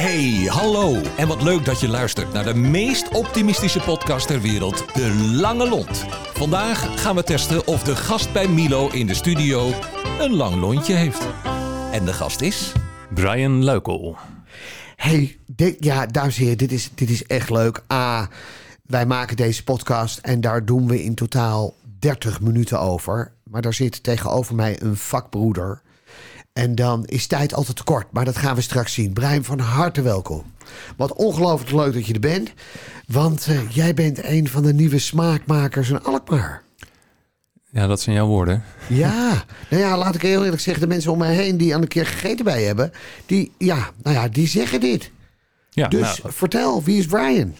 Hey, hallo. En wat leuk dat je luistert naar de meest optimistische podcast ter wereld, De Lange Lont. Vandaag gaan we testen of de gast bij Milo in de studio een lang lontje heeft. En de gast is... Brian Leukel. Hey, dit, ja, dames en heren, dit is, dit is echt leuk. A, wij maken deze podcast en daar doen we in totaal 30 minuten over. Maar daar zit tegenover mij een vakbroeder. En dan is tijd altijd te kort, maar dat gaan we straks zien. Brian, van harte welkom. Wat ongelooflijk leuk dat je er bent. Want eh, jij bent een van de nieuwe smaakmakers in Alkmaar. Ja, dat zijn jouw woorden. Ja, nou ja, laat ik heel eerlijk zeggen. De mensen om mij heen die aan een keer gegeten bij hebben... die, ja, nou ja, die zeggen dit. Ja, Dus nou, vertel, wie is Brian?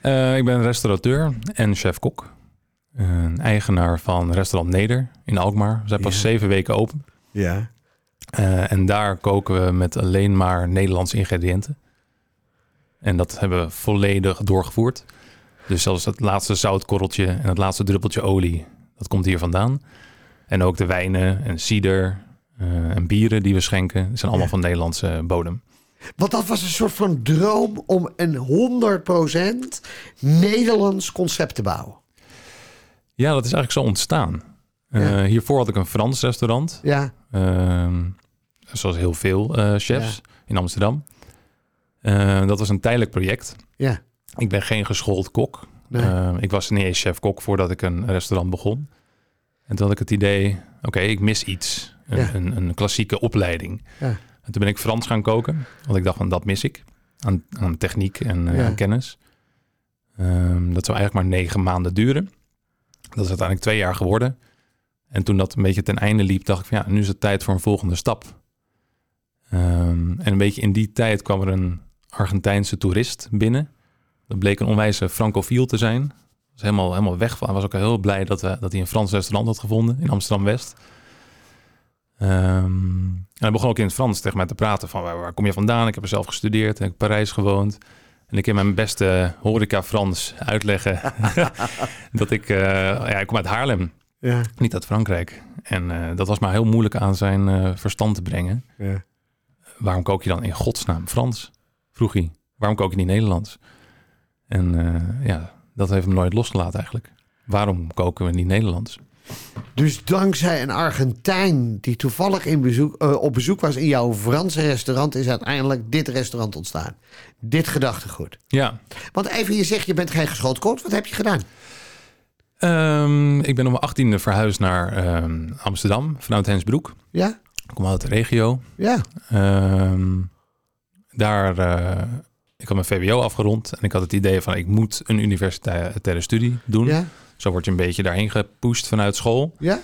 eh, ik ben restaurateur en chef-kok. Een eigenaar van restaurant Neder in Alkmaar. We zijn pas Ja. zeven weken open. Ja. Eh, en daar koken we met alleen maar Nederlandse ingrediënten. En dat hebben we volledig doorgevoerd. Dus zelfs het laatste zoutkorreltje en het laatste druppeltje olie, dat komt hier vandaan. En ook de wijnen en cider eh, en bieren die we schenken, zijn allemaal Ja. van Nederlandse bodem. Want dat was een soort van droom om een 100% Nederlands concept te bouwen. Ja, dat is eigenlijk zo ontstaan. Eh, Ja. Hiervoor had ik een Frans restaurant. Ja, Ehm, zoals heel veel eh, chefs in Amsterdam. Eh, dat was een tijdelijk project. ja. Ik ben geen geschoold kok. Nee. Ehm, ik was niet eens chef-kok voordat ik een restaurant begon. En toen had ik het idee, oké, ik mis iets. Een, Ja. een, een klassieke opleiding. Ja. En toen ben ik Frans gaan koken. Want ik dacht van, dat mis ik. Aan, aan techniek en eh, aan kennis. Ehm, dat zou eigenlijk maar negen maanden duren. Dat is uiteindelijk twee jaar geworden. En toen dat een beetje ten einde liep, dacht ik van ja, nu is het tijd voor een volgende stap. Ehm, en een beetje in die tijd kwam er een Argentijnse toerist binnen. Dat bleek een onwijze francofiel te zijn. Was helemaal, helemaal weg van. Hij was ook heel blij dat, we, dat hij een Frans restaurant had gevonden in Amsterdam-West. Ehm, en hij begon ook in het Frans tegen mij te praten van waar, waar kom je vandaan? Ik heb er zelf gestudeerd en ik heb in Parijs gewoond. En ik in mijn beste horeca Frans uitleggen dat ik, eh, ja, ik kom uit Haarlem, Ja, niet uit Frankrijk. En eh, dat was maar heel moeilijk aan zijn eh, verstand te brengen. ja. Waarom kook je dan in godsnaam Frans? Vroeg hij. Waarom kook je niet Nederlands? En eh, ja, dat heeft hem nooit losgelaten eigenlijk. Waarom koken we niet Nederlands? Dus dankzij een Argentijn die toevallig in bezoek, eh, op bezoek was in jouw Franse restaurant... is uiteindelijk dit restaurant ontstaan. Dit gedachtegoed. Ja, Want even, je zegt je bent geen geschoold. Wat heb je gedaan? ehm, ik ben om mijn achttiende verhuisd naar ehm, Amsterdam vanuit Hensbroek. Ja? Ik kom uit de regio. Ja. Ehm, daar, eh, ik had mijn VWO afgerond en ik had het idee van ik moet een universitaire studie doen. Ja? Zo word je een beetje daarheen gepusht vanuit school. Ja?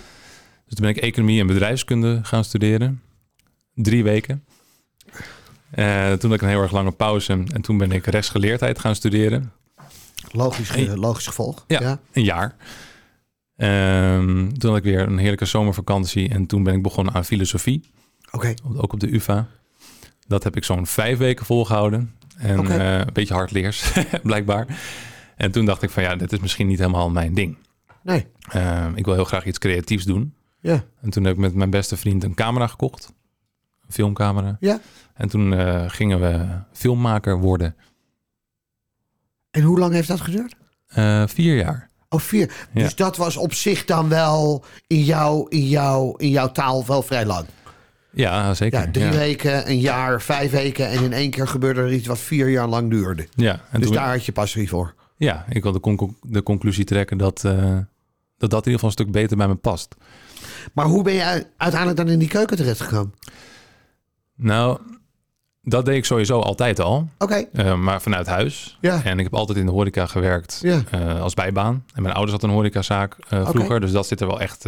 Dus toen ben ik economie en bedrijfskunde gaan studeren. Drie weken. Eh, toen had ik een heel erg lange pauze en toen ben ik rechtsgeleerdheid gaan studeren. Logisch, ge- logisch gevolg. Ja. Een jaar. Ehm, toen had ik weer een heerlijke zomervakantie en toen ben ik begonnen aan filosofie. Oké. Ook op de UvA. Dat heb ik zo'n vijf weken volgehouden. En eh, een beetje hardleers, blijkbaar. En toen dacht ik van ja, dit is misschien niet helemaal mijn ding. Nee. Ehm, ik wil heel graag iets creatiefs doen. Ja. En toen heb ik met mijn beste vriend een camera gekocht. Een filmcamera. Ja. En toen eh, gingen we filmmaker worden. En hoe lang heeft dat geduurd? Eh, vier jaar. Oh, vier. Ja. Dus dat was op zich dan wel in jouw, in jouw, in jouw taal wel vrij lang. Ja, zeker. Ja, drie ja. weken, een jaar, vijf weken. En in één keer gebeurde er iets wat vier jaar lang duurde. Ja, en dus daar had je passie voor. ja, ik wil de, de conclusie trekken dat, eh, dat dat in ieder geval een stuk beter bij me past. Maar hoe ben je uiteindelijk dan in die keuken terechtgekomen? Nou, dat deed ik sowieso altijd al. Oké, eh, maar vanuit huis. Ja. En ik heb altijd in de horeca gewerkt Ja. eh, als bijbaan. En mijn ouders hadden een horecazaak eh, vroeger. Dus dat zit er wel echt,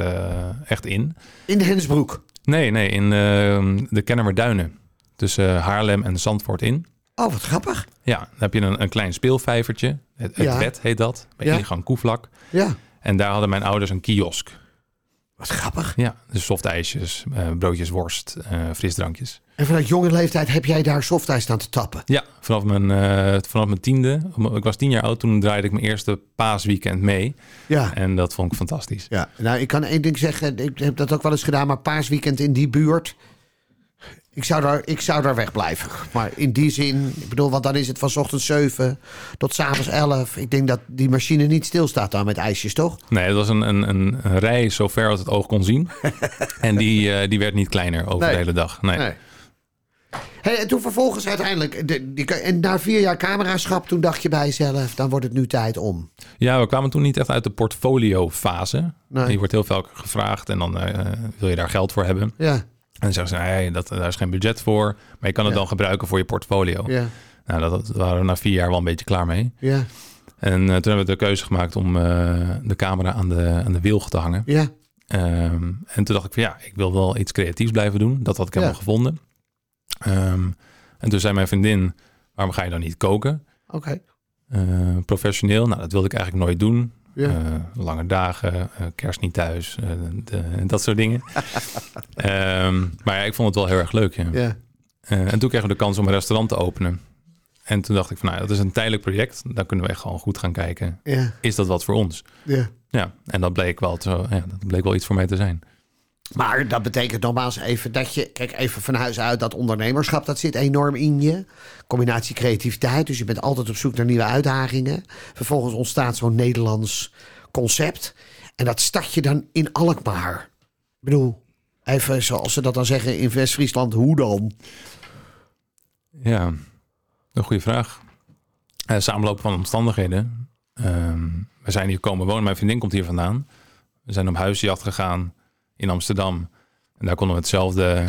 echt in. in de Hensbroek. Nee, nee, in eh, de Kennemerduinen. Tussen Haarlem en Zandvoort in. Oh, wat grappig. Ja, dan heb je een, een klein speelvijvertje. Het, het Ja. wet heet dat. Bij Ja. ingang Koevlak. Ja, En daar hadden mijn ouders een kiosk. wat grappig. Ja, dus softijsjes, eh broodjes worst, frisdrankjes. En vanuit jonge leeftijd heb jij daar softijs staan te tappen. Ja, vanaf mijn, eh, vanaf mijn tiende. Ik was tien jaar oud, toen draaide ik mijn eerste paasweekend mee. Ja. En dat vond ik fantastisch. Ja, nou, ik kan één ding zeggen. Ik heb dat ook wel eens gedaan, maar paasweekend in die buurt. Ik zou, daar, ik zou daar wegblijven. Maar in die zin, ik bedoel, want dan is het van 's ochtends 7 tot 's avonds 11. Ik denk dat die machine niet stilstaat dan met ijsjes, toch? Nee, het was een, een, een, rij zo ver als het oog kon zien. en die, eh, die werd niet kleiner over Nee. de hele dag. Nee. Nee. Hey, en toen vervolgens uiteindelijk, de, die, en na vier jaar cameraschap, toen dacht je bij jezelf, dan wordt het nu tijd om. Ja, we kwamen toen niet echt uit de portfolio-fase. Nee. Je wordt heel vaak gevraagd en dan eh, wil je daar geld voor hebben. Ja, En dan zeggen ze, nee, dat, daar is geen budget voor. Maar je kan het Ja. dan gebruiken voor je portfolio. ja, Nou, dat, dat waren we na vier jaar wel een beetje klaar mee. ja, En eh, toen hebben we de keuze gemaakt om eh, de camera aan de, aan de wilg te hangen. ja, Ehm, en toen dacht ik van ja, ik wil wel iets creatiefs blijven doen. Dat had ik Ja. helemaal gevonden. Ehm, en toen zei mijn vriendin, waarom ga je dan niet koken? oké. Eh, professioneel, nou dat wilde ik eigenlijk nooit doen. Ja. Eh, lange dagen, eh, kerst niet thuis, de- dat soort dingen. Ehm, maar ja, ik vond het wel heel erg leuk. Ja. Ja, en toen kregen we de kans om een restaurant te openen. En toen dacht ik van nou, dat is een tijdelijk project. Dan kunnen we echt gewoon goed gaan kijken. ja, Is dat wat voor ons? ja. Ja, en dat bleek wel, ja, dat bleek wel iets voor mij te zijn. Maar dat betekent nogmaals even dat je, kijk even van huis uit, dat ondernemerschap, dat zit enorm in je. Combinatie creativiteit, dus je bent altijd op zoek naar nieuwe uitdagingen. Vervolgens ontstaat zo'n Nederlands concept. En dat start je dan in Alkmaar. Ik bedoel, even zoals ze dat dan zeggen in West-Friesland, hoe dan? Ja, een goede vraag. Eh, samenloop van omstandigheden. Ehm, we zijn hier komen wonen. Mijn vriendin komt hier vandaan. We zijn op huisjacht gegaan in Amsterdam. En daar konden we hetzelfde...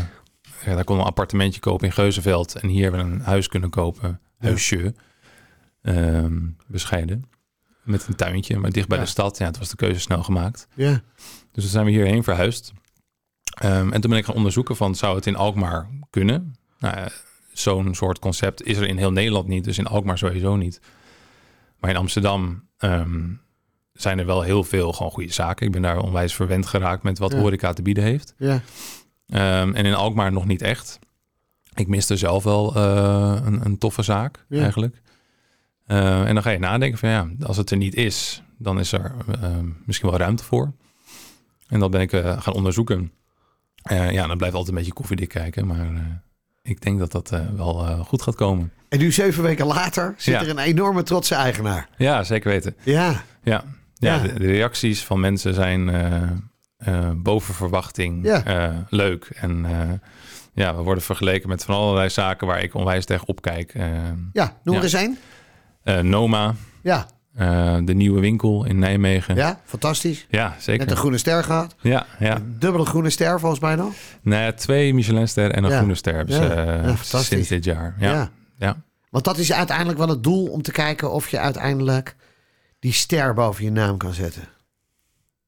Ja, daar konden we een appartementje kopen in Geuzenveld. En hier hebben we een huis kunnen kopen. Huisje. Ehm, bescheiden. Met een tuintje, maar dicht bij de stad. Ja, het was de keuze snel gemaakt. Ja, Dus toen zijn we hierheen verhuisd. Ehm, en toen ben ik gaan onderzoeken van, zou het in Alkmaar kunnen? Nou, ja, zo'n soort concept is er in heel Nederland niet, dus in Alkmaar sowieso niet. Maar in Amsterdam ehm, zijn er wel heel veel gewoon goede zaken. Ik ben daar onwijs verwend geraakt met wat Ja. horeca te bieden heeft. ja, Ehm, en in Alkmaar nog niet echt. Ik miste zelf wel eh, een, een toffe zaak Ja. eigenlijk. Eh, en dan ga je nadenken van ja, als het er niet is, dan is er ehm, misschien wel ruimte voor. En dat ben ik eh, gaan onderzoeken. Ja, dan blijft altijd een beetje koffiedik kijken, maar ik denk dat dat wel goed gaat komen. En nu zeven weken later zit Ja. er een enorme trotse eigenaar. Ja, zeker weten. Ja, Ja, ja, Ja. De, de reacties van mensen zijn eh, eh, boven verwachting Ja. eh, leuk. En ja, we worden vergeleken met van allerlei zaken waar ik onwijs tegen opkijk. Ja, noem Ja. er eens een. eh, Noma, Ja, de nieuwe winkel in Nijmegen. ja, fantastisch. Ja, zeker. Net een groene ster gehad. Ja, ja. Een dubbele groene ster volgens mij nog. Nee, twee Michelinster en een Ja. groene ster hebben Ja. Ja, fantastisch. sinds dit jaar. Ja, ja. Ja. Want dat is uiteindelijk wel het doel om te kijken of je uiteindelijk die ster boven je naam kan zetten.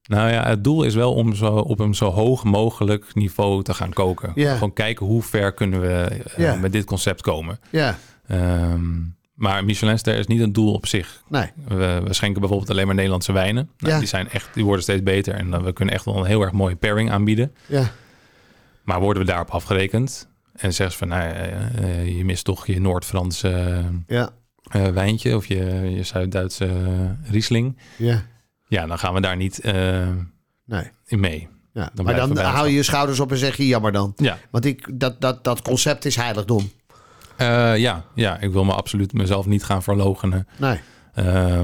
Nou ja, het doel is wel om zo op een zo hoog mogelijk niveau te gaan koken. Ja. Gewoon kijken hoe ver kunnen we eh, Ja. met dit concept komen. Ja, Ehm, maar Michelinster is niet een doel op zich. nee. We, we schenken bijvoorbeeld alleen maar Nederlandse wijnen. Nou, Ja. Die, zijn echt, die worden steeds beter en dan, we kunnen echt wel een heel erg mooie pairing aanbieden. Ja, Maar worden we daarop afgerekend en zeggen ze van, nou, eh, je mist toch je Noord-Franse ja, eh, wijntje of je, je Zuid-Duitse eh, Riesling. ja. Ja, dan gaan we daar niet eh, Nee. in mee. Ja. Dan maar dan hou je je schouders op en zeg je jammer dan. Ja, Want ik, dat, dat, dat concept is heiligdom. Eh, ja, ja, ik wil me absoluut mezelf niet gaan verlogenen. Nee.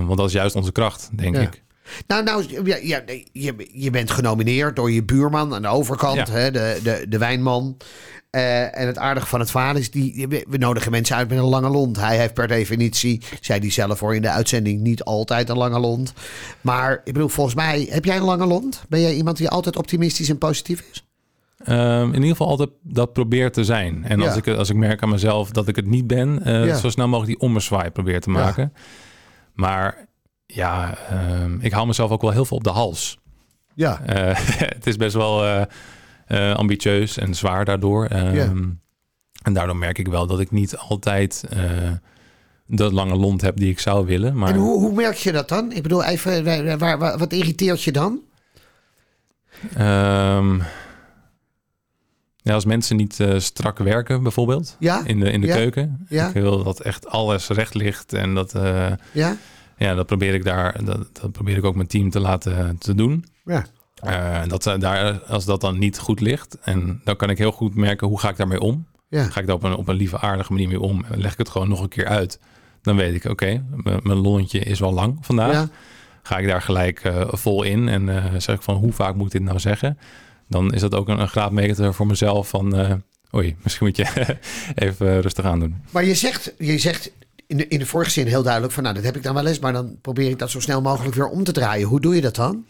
Want dat is juist onze kracht, denk Ja. ik. Nou, nou ja, je, je bent genomineerd door je buurman aan de overkant, Ja. hè, de, de, de wijnman. Eh, en het aardige van het verhaal is, die, we nodigen mensen uit met een lange lont. Hij heeft per definitie, zei hij zelf voor in de uitzending, niet altijd een lange lont. Maar ik bedoel, volgens mij, heb jij een lange lont? Ben jij iemand die altijd optimistisch en positief is? Ehm, in ieder geval altijd dat probeer te zijn. En Ja. als, ik, als ik merk aan mezelf dat ik het niet ben, eh, Ja. zo snel mogelijk die ommezwaai probeer te maken. Maar ja, ehm, ik hou mezelf ook wel heel veel op de hals. Ja. Eh, het is best wel eh, eh, ambitieus en zwaar daardoor. Ehm. En daardoor merk ik wel dat ik niet altijd de lange lont heb die ik zou willen. Maar En hoe, hoe merk je dat dan? Ik bedoel, even, waar, wat irriteert je dan? Ehm, ja, als mensen niet strak werken bijvoorbeeld Ja? in de, in de Ja. keuken. Ja. Ik wil dat echt alles recht ligt. En dat, Ja? Ja, dat probeer ik daar, dat, dat probeer ik ook mijn team te laten te doen. Ja. Eh, dat, ze daar, als dat dan niet goed ligt, en dan kan ik heel goed merken hoe ga ik daarmee om. Ja. Ga ik daar op een, op een lieve, aardige manier mee om en leg ik het gewoon nog een keer uit. Dan weet ik, oké, mijn lontje is wel lang vandaag. Ja. Ga ik daar gelijk eh, vol in en eh, zeg ik van hoe vaak moet ik dit nou zeggen? Dan is dat ook een, een graadmeter voor mezelf van, eh, oei, misschien moet je even rustig aan doen. Maar je zegt, je zegt in, de, in de vorige zin heel duidelijk van... nou, dat heb ik dan wel eens, maar dan probeer ik dat zo snel mogelijk weer om te draaien. Hoe doe je dat dan?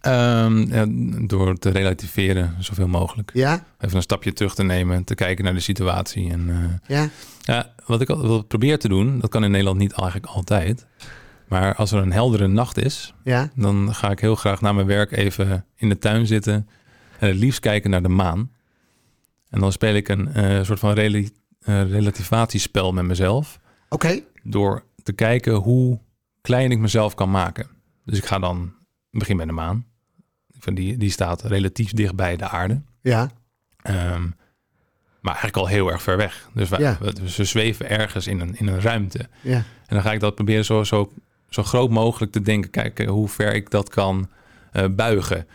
Ehm, ja, door te relativeren zoveel mogelijk. Ja? Even een stapje terug te nemen, te kijken naar de situatie. En eh, Ja? ja, wat ik al- wat probeer te doen, dat kan in Nederland niet eigenlijk altijd. Maar als er een heldere nacht is, Ja? dan ga ik heel graag na mijn werk even in de tuin zitten. En het liefst kijken naar de maan. En dan speel ik een eh, soort van relativatiespel met mezelf. Oké. Door te kijken hoe klein ik mezelf kan maken. Dus ik ga dan, begin bij de maan. Van die, die staat relatief dicht bij de aarde. Ja. Ehm, maar eigenlijk al heel erg ver weg. Dus, wij, Ja. we, dus we zweven ergens in een, in een ruimte. Ja. En dan ga ik dat proberen zo, zo, zo groot mogelijk te denken. Kijken hoe ver ik dat kan eh, buigen.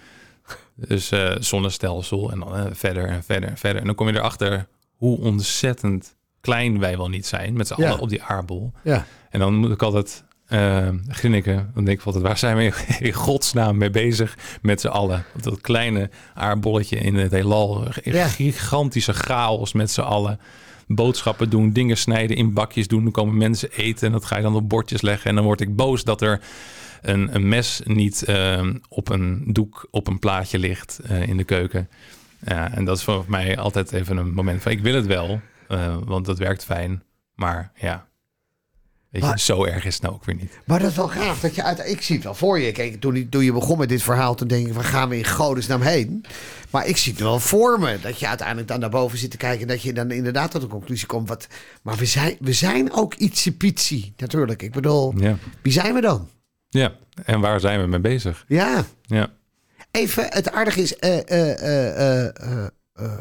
Dus eh, zonnestelsel en dan eh, verder en verder en verder. En dan kom je erachter hoe ontzettend klein wij wel niet zijn. Met z'n Ja. allen op die aardbol. Ja. En dan moet ik altijd eh grinniken. Dan denk ik altijd, waar zijn we in godsnaam mee bezig met z'n allen? Dat kleine aardbolletje in het heelal. Ja. Gigantische chaos met z'n allen. Boodschappen doen, dingen snijden, in bakjes doen. Dan komen mensen eten en dat ga je dan op bordjes leggen. En dan word ik boos dat er een, een mes niet eh, op een doek op een plaatje ligt eh, in de keuken. Ja, en dat is voor mij altijd even een moment van, ik wil het wel, eh, want dat werkt fijn. Maar ja, weet je, zo erg is het nou ook weer niet. Maar dat is wel gaaf. Dat je uit, ik zie het wel voor je. Kijk, toen, toen je begon met dit verhaal, toen denk ik, waar gaan we in godesnaam heen? Maar ik zie het wel voor me. Dat je uiteindelijk dan naar boven zit te kijken. En dat je dan inderdaad tot de conclusie komt. Wat, maar we zijn, we zijn ook ietsje pietsie, natuurlijk. Ik bedoel, Ja. wie zijn we dan? ja, en waar zijn we mee bezig? Ja. Ja, Even, het aardige is, eh, eh, eh,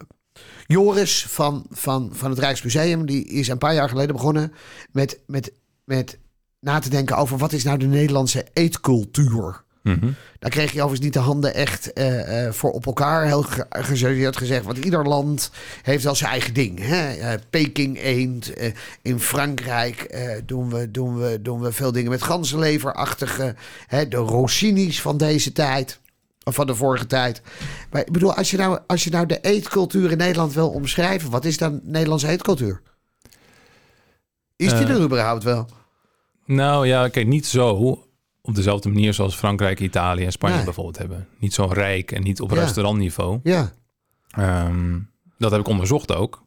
Joris van, van, van het Rijksmuseum, die is een paar jaar geleden begonnen met, met, met na te denken over wat is nou de Nederlandse eetcultuur. Mhm. Daar kreeg je overigens niet de handen echt voor op elkaar. Heel ge- geserieerd gezegd. Want ieder land heeft wel zijn eigen ding. Hè? Peking eend. in Frankrijk doen, we, doen, we, doen we veel dingen met ganzenleverachtige. Hè? De Rossini's van deze tijd. Van de vorige tijd. Maar ik bedoel, als je, nou, als je nou de eetcultuur in Nederland wil omschrijven. Wat is dan Nederlandse eetcultuur? Is die Eh, er überhaupt wel? Nou ja, kijk, niet zo op dezelfde manier zoals Frankrijk, Italië en Spanje Nee. bijvoorbeeld hebben. Niet zo rijk en niet op Ja. restaurantniveau. Ja, Ehm, dat heb ik onderzocht ook.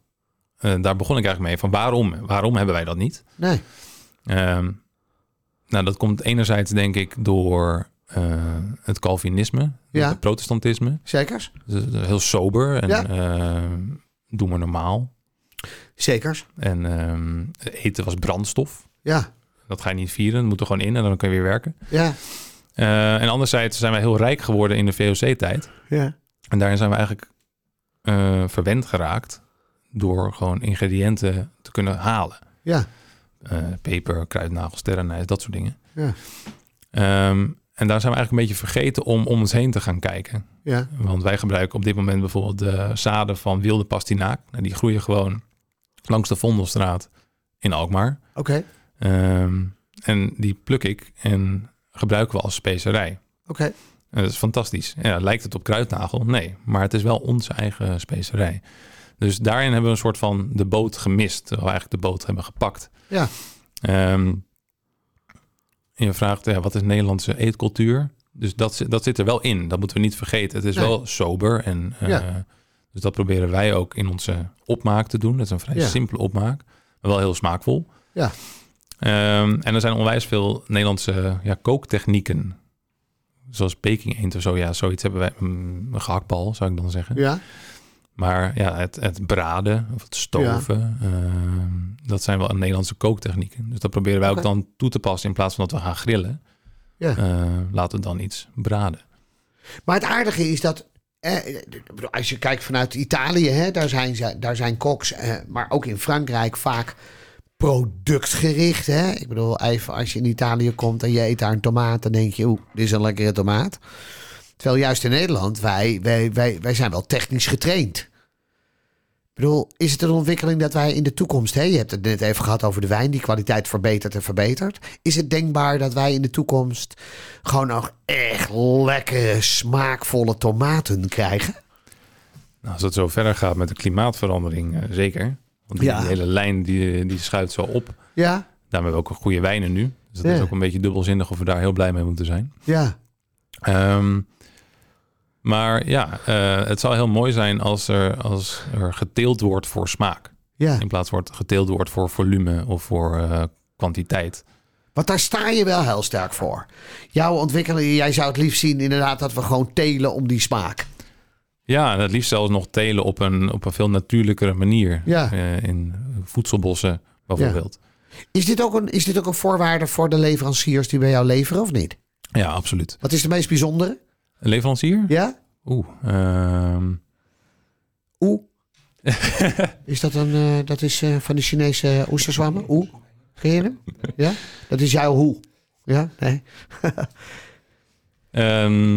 Eh, daar begon ik eigenlijk mee van waarom, waarom hebben wij dat niet? nee. Ehm, nou, dat komt enerzijds denk ik door eh, het Calvinisme, Ja. het protestantisme. Zekers? Dus, eh, heel sober en Ja. doe maar normaal. Zekers? En ehm, eten was brandstof. Ja, Dat ga je niet vieren, dat moet er gewoon in en dan kun je weer werken. ja, en anderzijds zijn wij heel rijk geworden in de VOC-tijd. ja. En daarin zijn we eigenlijk verwend geraakt door gewoon ingrediënten te kunnen halen. Ja, peper, kruidnagel, sterrenijs, dat soort dingen. ja, Ehm, en daar zijn we eigenlijk een beetje vergeten om om ons heen te gaan kijken. ja. Want wij gebruiken op dit moment bijvoorbeeld de zaden van wilde pastinaak. Nou, die groeien gewoon langs de Vondelstraat in Alkmaar. Oké, Ehm, en die pluk ik en gebruiken we als specerij. oké. En dat is fantastisch. Ja, lijkt het op kruidnagel? Nee, maar het is wel onze eigen specerij. Dus daarin hebben we een soort van de boot gemist. Terwijl we eigenlijk de boot hebben gepakt. Ja. Ehm, en je vraagt, ja, wat is Nederlandse eetcultuur? Dus dat, zit- dat zit er wel in. Dat moeten we niet vergeten. Het is Nee. wel sober. En, eh, Ja. Dus dat proberen wij ook in onze opmaak te doen. Dat is een vrij Ja. simpele opmaak. Maar wel heel smaakvol. Ja. Ehm, en er zijn onwijs veel Nederlandse ja, kooktechnieken. Zoals Peking eend of zo. Ja, zoiets hebben wij. mm, Een gehaktbal, zou ik dan zeggen. Ja, Maar ja, het, het braden of het stoven, ehm, dat zijn wel Nederlandse kooktechnieken. Dus dat proberen wij ook dan toe te passen in plaats van dat we gaan grillen. ja. eh, laten we dan iets braden. Maar het aardige is dat. Eh, als je kijkt vanuit Italië, hè, daar, zijn ze, daar zijn koks, eh, maar ook in Frankrijk vaak productgericht. Hè? Ik bedoel, even als je in Italië komt en je eet daar een tomaat, dan denk je, oeh, dit is een lekkere tomaat. Terwijl juist in Nederland, wij, wij, wij, wij zijn wel technisch getraind. Bedoel, is het een ontwikkeling dat wij in de toekomst, hè, je hebt het net even gehad over de wijn, die kwaliteit verbetert en verbetert. Is het denkbaar dat wij in de toekomst gewoon nog echt lekkere, smaakvolle tomaten krijgen? Nou, als het zo verder gaat met de klimaatverandering, eh, zeker. Want die, Ja. hele lijn die, die schuift zo op. Ja, Daarom hebben we ook een goede wijnen nu. Dus dat Ja. is ook een beetje dubbelzinnig of we daar heel blij mee moeten zijn. ja, Ehm, maar ja, eh, het zal heel mooi zijn als er, als er geteeld wordt voor smaak. ja. In plaats wordt geteeld wordt voor volume of voor eh, kwantiteit. Want daar sta je wel heel sterk voor. Jouw ontwikkeling, jij zou het liefst zien inderdaad dat we gewoon telen om die smaak. Ja, en het liefst zelfs nog telen op een, op een veel natuurlijkere manier. Ja. Eh, in voedselbossen bijvoorbeeld. Is dit, ook een, is dit ook een voorwaarde voor de leveranciers die bij jou leveren of niet? Ja, absoluut. Wat is de meest bijzondere? Een leverancier? Ja? Oeh, ehm, Oeh. is dat een, eh, dat is eh, van de Chinese oesterzwammen? Oeh. Hem? Ja? Dat is jouw hoe. Ja? Nee? Ehm,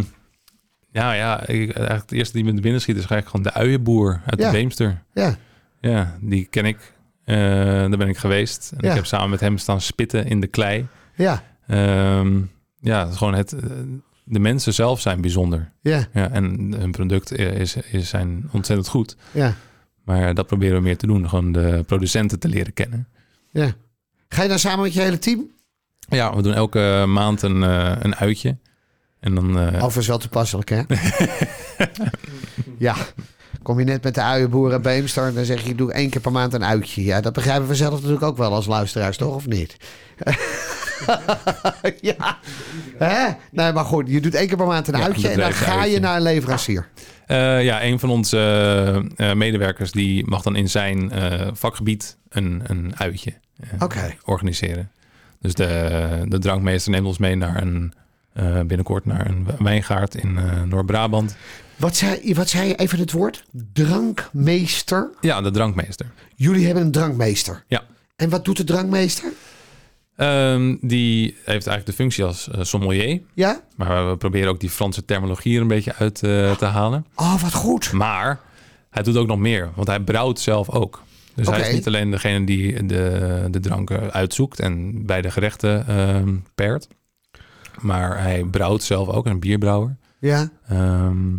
ja, ja ik, eigenlijk het eerste die me binnen schiet is eigenlijk gewoon de uienboer uit Ja. de Beemster. Ja. Ja, die ken ik. Eh, daar ben ik geweest. En Ja. ik heb samen met hem staan spitten in de klei. Ja. Ehm, ja, het is gewoon het, eh, de mensen zelf zijn bijzonder. Ja. Ja, en hun product is, is zijn ontzettend goed. Ja. Maar dat proberen we meer te doen. Gewoon de producenten te leren kennen. Ja. Ga je dan samen met je hele team? Ja, we doen elke maand een, eh, een uitje. En dan... eh, Overigens wel toepasselijk, hè? ja. Kom je net met de uienboer en Beemster en dan zeg je, ik doe één keer per maand een uitje. Ja, dat begrijpen we zelf natuurlijk ook wel als luisteraars, toch? Of niet? ja. Hè? Nee, maar goed, je doet één keer per maand een Ja, uitje en dan ga je naar een leverancier. Eh, ja, een van onze eh, eh, medewerkers die mag dan in zijn vakgebied een, een uitje organiseren. Dus de, de drankmeester neemt ons mee naar een, binnenkort naar een wijngaard in Noord-Brabant. Wat zei, wat zei je even het woord? Drankmeester. Ja, de drankmeester. Jullie hebben een drankmeester. Ja. En wat doet de drankmeester? Ehm, die heeft eigenlijk de functie als eh, sommelier. Ja? Maar we proberen ook die Franse terminologie er een beetje uit eh, te halen. Oh, wat goed. Maar hij doet ook nog meer, want hij brouwt zelf ook. Dus hij is niet alleen degene die de, de dranken uitzoekt en bij de gerechten pairt. Maar hij brouwt zelf ook, een bierbrouwer. Ja. Ehm,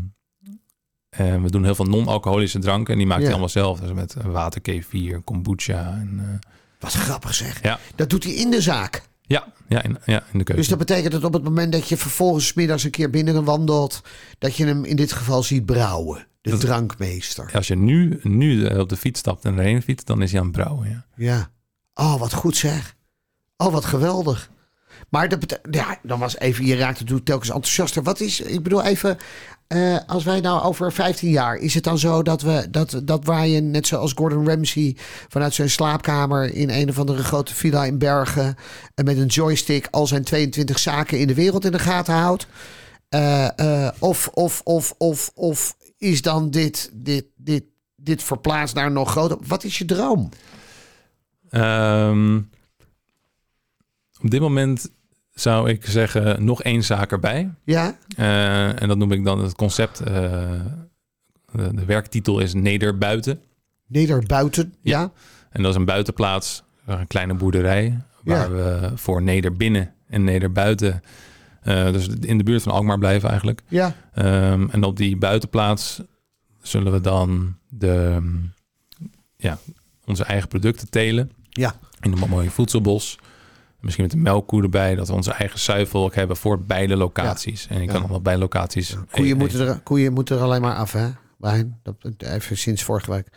en we doen heel veel non-alcoholische dranken en die maakt Ja. hij allemaal zelf. Dus met water, kefir, kombucha. En, eh, Wat grappig zeg. Ja. Dat doet hij in de zaak. ja, ja, in, ja, in de keuken. Dus dat betekent dat op het moment dat je vervolgens middags een keer binnen wandelt, dat je hem in dit geval ziet brouwen. De Dat- drankmeester. Als je nu, nu op de fiets stapt en erheen fietst, dan is hij aan het brouwen. Ja. Ja. Oh, wat goed zeg. Oh, wat geweldig. Maar dat ja, dan was even, je raakt het telkens enthousiaster. Wat is, ik bedoel even, eh, als wij nou over 15 jaar, is het dan zo dat we, dat, dat Ryan, net zoals Gordon Ramsay, vanuit zijn slaapkamer in een of andere grote villa in Bergen, en met een joystick al zijn 22 zaken in de wereld in de gaten houdt? Eh, eh, of, of, of, of, of is dan dit, dit, dit, dit verplaatst naar nog groter? Wat is je droom? Ehm, op dit moment zou ik zeggen nog één zaak erbij. Ja? Eh, en dat noem ik dan het concept. eh, de, de werktitel is Nederbuiten. Nederbuiten, ja. En dat is een buitenplaats, een kleine boerderij. Waar Ja. we voor Nederbinnen en Nederbuiten. eh, dus in de buurt van Alkmaar blijven eigenlijk. Ja, Ehm, en op die buitenplaats zullen we dan de, ja, onze eigen producten telen. ja, In een mooi voedselbos. Misschien met een melkkoe erbij. Dat we onze eigen zuivel ook hebben voor beide locaties. En ik kan nog wel bij locaties. koeien, e- moeten er, koeien moeten er alleen maar af, hè, Brian? Dat, even sinds vorige week.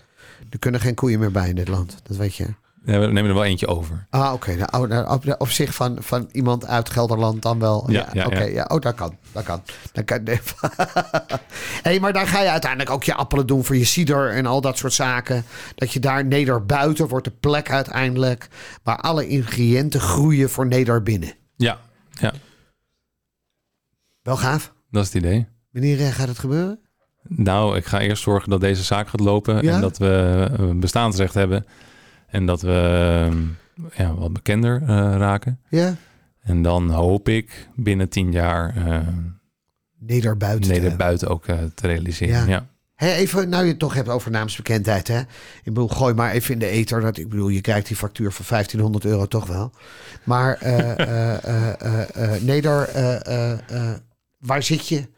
Er kunnen geen koeien meer bij in dit land, dat weet je. We nemen er wel eentje over. Ah, oké. Nou, oh, nou, op, op zich van, van iemand uit Gelderland dan wel. Ja, ja, oké. ja. ja. Oh, dat kan. Dat kan. Dat kan. Nee. hey, maar daar ga je uiteindelijk ook je appelen doen voor je cider en al dat soort zaken. Dat je daar nederbuiten wordt de plek uiteindelijk waar alle ingrediënten groeien voor nederbinnen. Ja, ja, Wel gaaf. dat is het idee. Wanneer eh, gaat het gebeuren? Nou, ik ga eerst zorgen dat deze zaak gaat lopen. En dat we een bestaansrecht hebben. En dat we ehm, ja, wat bekender eh, raken. Ja. En dan hoop ik binnen tien jaar eh Nederbuiten. te neder hebben. buiten ook eh, te realiseren. Ja. Ja. Even, nou je het toch hebt over naamsbekendheid, hè? Ik bedoel, gooi maar even in de ether. Dat, ik bedoel, je krijgt die factuur van 1500 euro toch wel. Maar, eh eh eh eh eh, Neder, eh, eh, eh, waar zit je?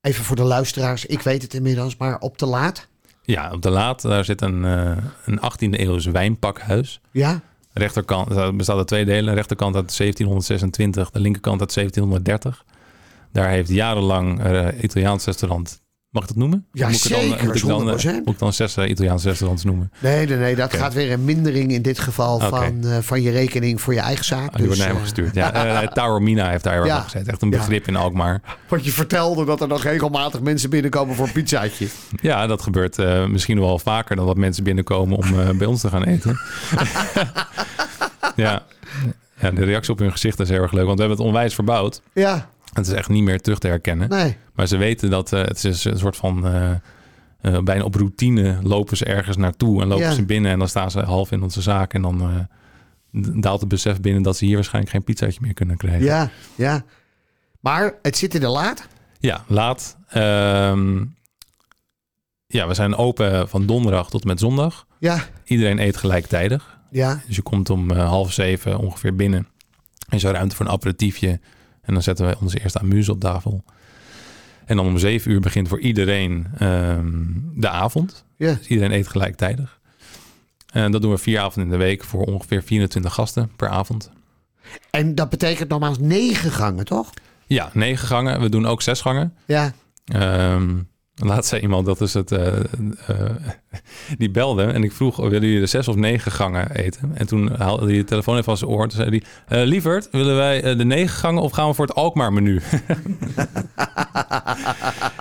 Even voor de luisteraars, ik weet het inmiddels, maar op de laat? Ja, op de Laat, daar zit een, eh, een 18e eeuws wijnpakhuis. Ja? Rechterkant, bestaat uit twee delen. Rechterkant uit 1726, de linkerkant uit 1730. Daar heeft jarenlang een Italiaans restaurant... Mag ik dat noemen? Ja, moet ik het dan, zeker, moet ik dan, eh, 100%. moet ik dan zes eh, Italiaanse restaurants noemen? Nee, nee, nee, dat gaat weer een mindering in dit geval van, eh, van je rekening voor je eigen zaak. Ah, die wordt Dus, naar hem eh, gestuurd. Ja, eh, Tower Mina heeft daar erg Ja. gezet. Echt een Ja. begrip in Alkmaar. Want je vertelde dat er nog regelmatig mensen binnenkomen voor een pizzaatje. Ja, dat gebeurt eh, misschien wel vaker dan dat mensen binnenkomen om eh, bij ons te gaan eten. ja. ja, de reactie op hun gezicht is heel erg leuk, want we hebben het onwijs verbouwd. Ja, Het is echt niet meer terug te herkennen. nee. Maar ze weten dat eh, het is een soort van... eh, eh, bijna op routine lopen ze ergens naartoe en lopen Ja. ze binnen en dan staan ze half in onze zaak en dan daalt het besef binnen dat ze hier waarschijnlijk geen pizzaatje meer kunnen krijgen. Ja, ja. Maar het zit in de laat. Ja, laat. Ehm, ja, we zijn open van donderdag tot en met zondag. Ja, Iedereen eet gelijktijdig. ja. Dus je komt om eh, half zeven ongeveer binnen. En zo ruimte voor een aperitiefje. En dan zetten we onze eerste amuse op tafel. En dan om zeven uur begint voor iedereen ehm, de avond. Dus iedereen eet gelijktijdig. En dat doen we vier avonden in de week voor ongeveer 24 gasten per avond. En dat betekent nogmaals negen gangen, toch? Ja, negen gangen. We doen ook zes gangen. Ja. Ehm laatst zei iemand, dat is het, eh, eh, die belde en ik vroeg, willen jullie de zes of negen gangen eten? En toen haalde hij de telefoon even van zijn oor. Toen zei hij, eh, lieverd, willen wij eh, de negen gangen of gaan we voor het Alkmaar menu?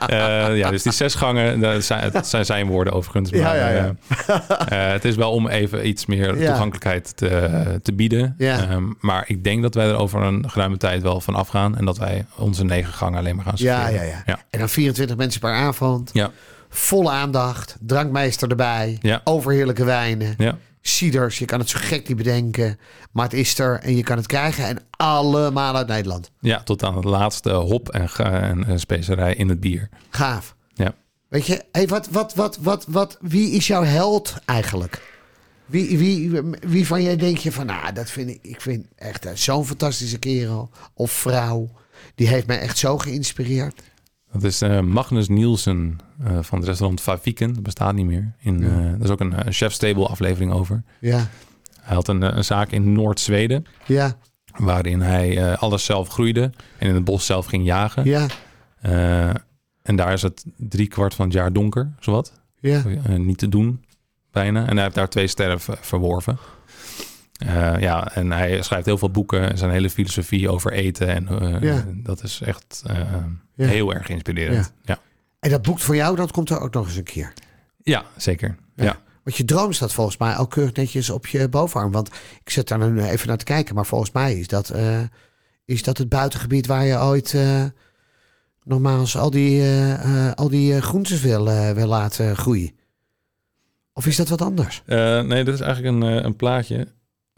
Eh, ja, dus die zes gangen, dat zijn, zijn zijn woorden overigens. Maar, Ja, ja, ja. het is wel om even iets meer toegankelijkheid te, te bieden. Ehm, maar ik denk dat wij er over een geruime tijd wel van afgaan. En dat wij onze negen gangen alleen maar gaan serveren. Ja, ja, ja, ja. En dan 24 mensen per avond. Ja. Volle aandacht. Drankmeester erbij. Ja. Overheerlijke wijnen. Ja. Ciders. Je kan het zo gek niet bedenken. Maar het is er en je kan het krijgen. En allemaal uit Nederland. Ja, tot aan het laatste hop en, ga- en, eh, specerij in het bier. Gaaf. Ja. Weet je, hey, wat, wat, wat, wat, wat, wie is jouw held eigenlijk? Wie, wie, wie van jij denk je van, nou, dat vind ik, ik vind echt eh, zo'n fantastische kerel of vrouw. Die heeft mij echt zo geïnspireerd. Dat is eh, Magnus Nielsen eh, van het restaurant Faviken. Dat bestaat niet meer. In, Ja. eh, er is ook een Chef's Table aflevering over. Ja, Hij had een, een zaak in Noord-Zweden. ja, Waarin hij alles zelf groeide. En in het bos zelf ging jagen. ja, en daar is het drie kwart van het jaar donker, zowat. ja. Niet te doen, bijna. En hij heeft daar twee sterren ver- verworven. Eh, ja, en hij schrijft heel veel boeken. en Zijn hele filosofie over eten. En eh, Ja. dat is echt eh, Ja. heel erg inspirerend. Ja, En dat boek voor jou, dat komt er ook nog eens een keer. ja. zeker. Ja. Want je droom staat volgens mij ook keurig netjes op je bovenarm. Want ik zit daar nu even naar te kijken. Maar volgens mij is dat, is dat het buitengebied waar je ooit nogmaals al die, al die groentes wil, wil laten groeien. Of is dat wat anders? Nee, dit is eigenlijk een, een plaatje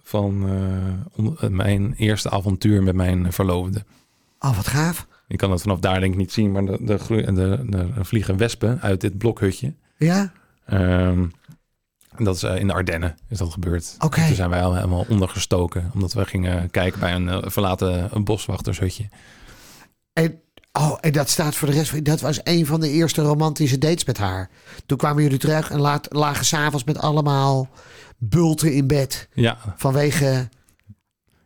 van eh, eh, mijn eerste avontuur met mijn verloofde. Oh, wat gaaf. Je kan het vanaf daar denk ik niet zien, maar de, de, de, de, vliegen wespen uit dit blokhutje. Ja? Ehm, en dat is eh, in de Ardennen is dat gebeurd. Oké. En Toen zijn wij al helemaal ondergestoken, omdat we gingen kijken bij een verlaten een boswachtershutje. En, oh, en dat staat voor de rest van... Dat was een van de eerste romantische dates met haar. Toen kwamen jullie terug en laat, lagen s'avonds met allemaal bulten in bed. Ja, Vanwege.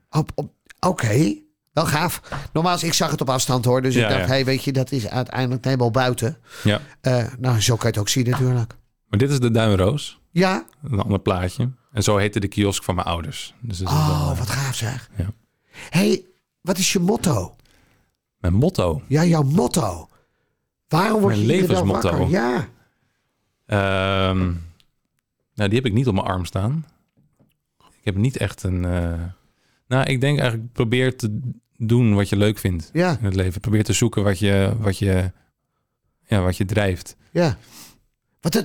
Op, op, Oké, wel gaaf. Nogmaals, ik zag het op afstand hoor. Dus Ja, ik dacht, ja. hey, weet je, dat is uiteindelijk helemaal buiten. ja. Eh, nou, zo kan je het ook zien natuurlijk. Maar dit is de Duinroos, Ja? een ander plaatje. En zo heette de kiosk van mijn ouders. Dus wel, Oh, eh, wat gaaf zeg. Ja. hey, wat is je motto? Mijn motto. Ja, jouw motto. Waarom word Mijn je levensmotto. Ja. Ehm, nou, die heb ik niet op mijn arm staan. Ik heb niet echt een. eh, Nou, ik denk eigenlijk probeer te doen wat je leuk vindt Ja, in het leven. Probeer te zoeken wat je, wat je, ja, wat je drijft. ja.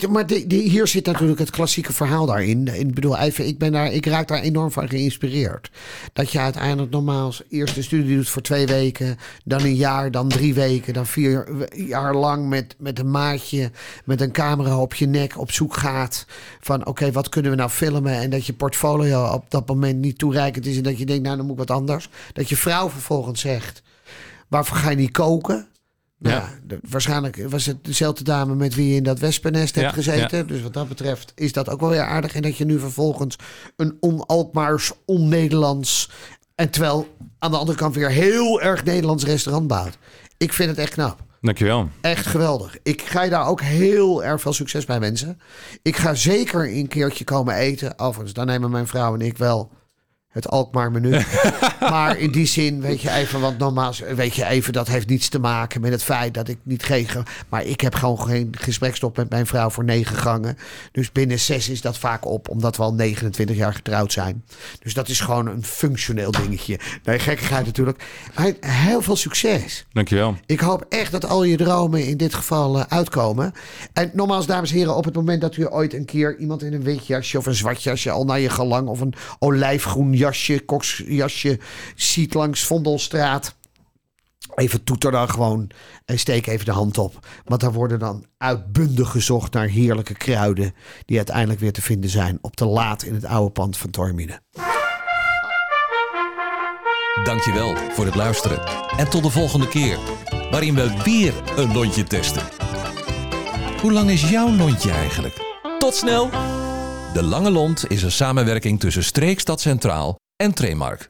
Maar hier zit natuurlijk het klassieke verhaal daarin. Ik bedoel, even, ik, ben daar, ik raak daar enorm van geïnspireerd. Dat je uiteindelijk normaal eerst een studie doet voor twee weken, dan een jaar, dan drie weken, dan vier jaar lang met, met een maatje, met een camera op je nek op zoek gaat van oké, wat kunnen we nou filmen? En dat je portfolio op dat moment niet toereikend is en dat je denkt, nou dan moet ik wat anders. Dat je vrouw vervolgens zegt, waarvoor ga je niet koken? Nou, Ja. de- waarschijnlijk was het dezelfde dame met wie je in dat wespennest hebt Ja, gezeten. Dus wat dat betreft is dat ook wel weer aardig. En dat je nu vervolgens een on-Alkmaars, on-Nederlands... en terwijl aan de andere kant weer heel erg Nederlands restaurant bouwt. Ik vind het echt knap. Dankjewel. Echt geweldig. Ik ga je daar ook heel erg veel succes bij wensen. Ik ga zeker een keertje komen eten. Overigens, dan nemen mijn vrouw en ik wel het Alkmaar menu. maar in die zin, weet je even, want nogmaals, weet je even, dat heeft niets te maken met het feit dat ik niet geen... ge- Maar ik heb gewoon geen gesprekstop met mijn vrouw voor negen gangen. Dus binnen zes is dat vaak op, omdat we al 29 jaar getrouwd zijn. Dus dat is gewoon een functioneel dingetje. Nee, gekkigheid natuurlijk. Maar heel veel succes. Dankjewel. Ik hoop echt dat al je dromen in dit geval eh, uitkomen. En nogmaals, dames en heren, op het moment dat u ooit een keer iemand in een wit jasje of een zwart jasje al naar je gelang of een olijfgroen jasje, koksjasje ziet langs Vondelstraat. Even toeter dan gewoon en steek even de hand op. Want daar worden dan uitbundig gezocht naar heerlijke kruiden. die uiteindelijk weer te vinden zijn op de laat in het oude pand van Tormine. Dankjewel voor het luisteren. En tot de volgende keer, waarin we weer een lontje testen. Hoe lang is jouw lontje eigenlijk? Tot snel! De Lange Lont is een samenwerking tussen Streekstad Centraal en Tremark.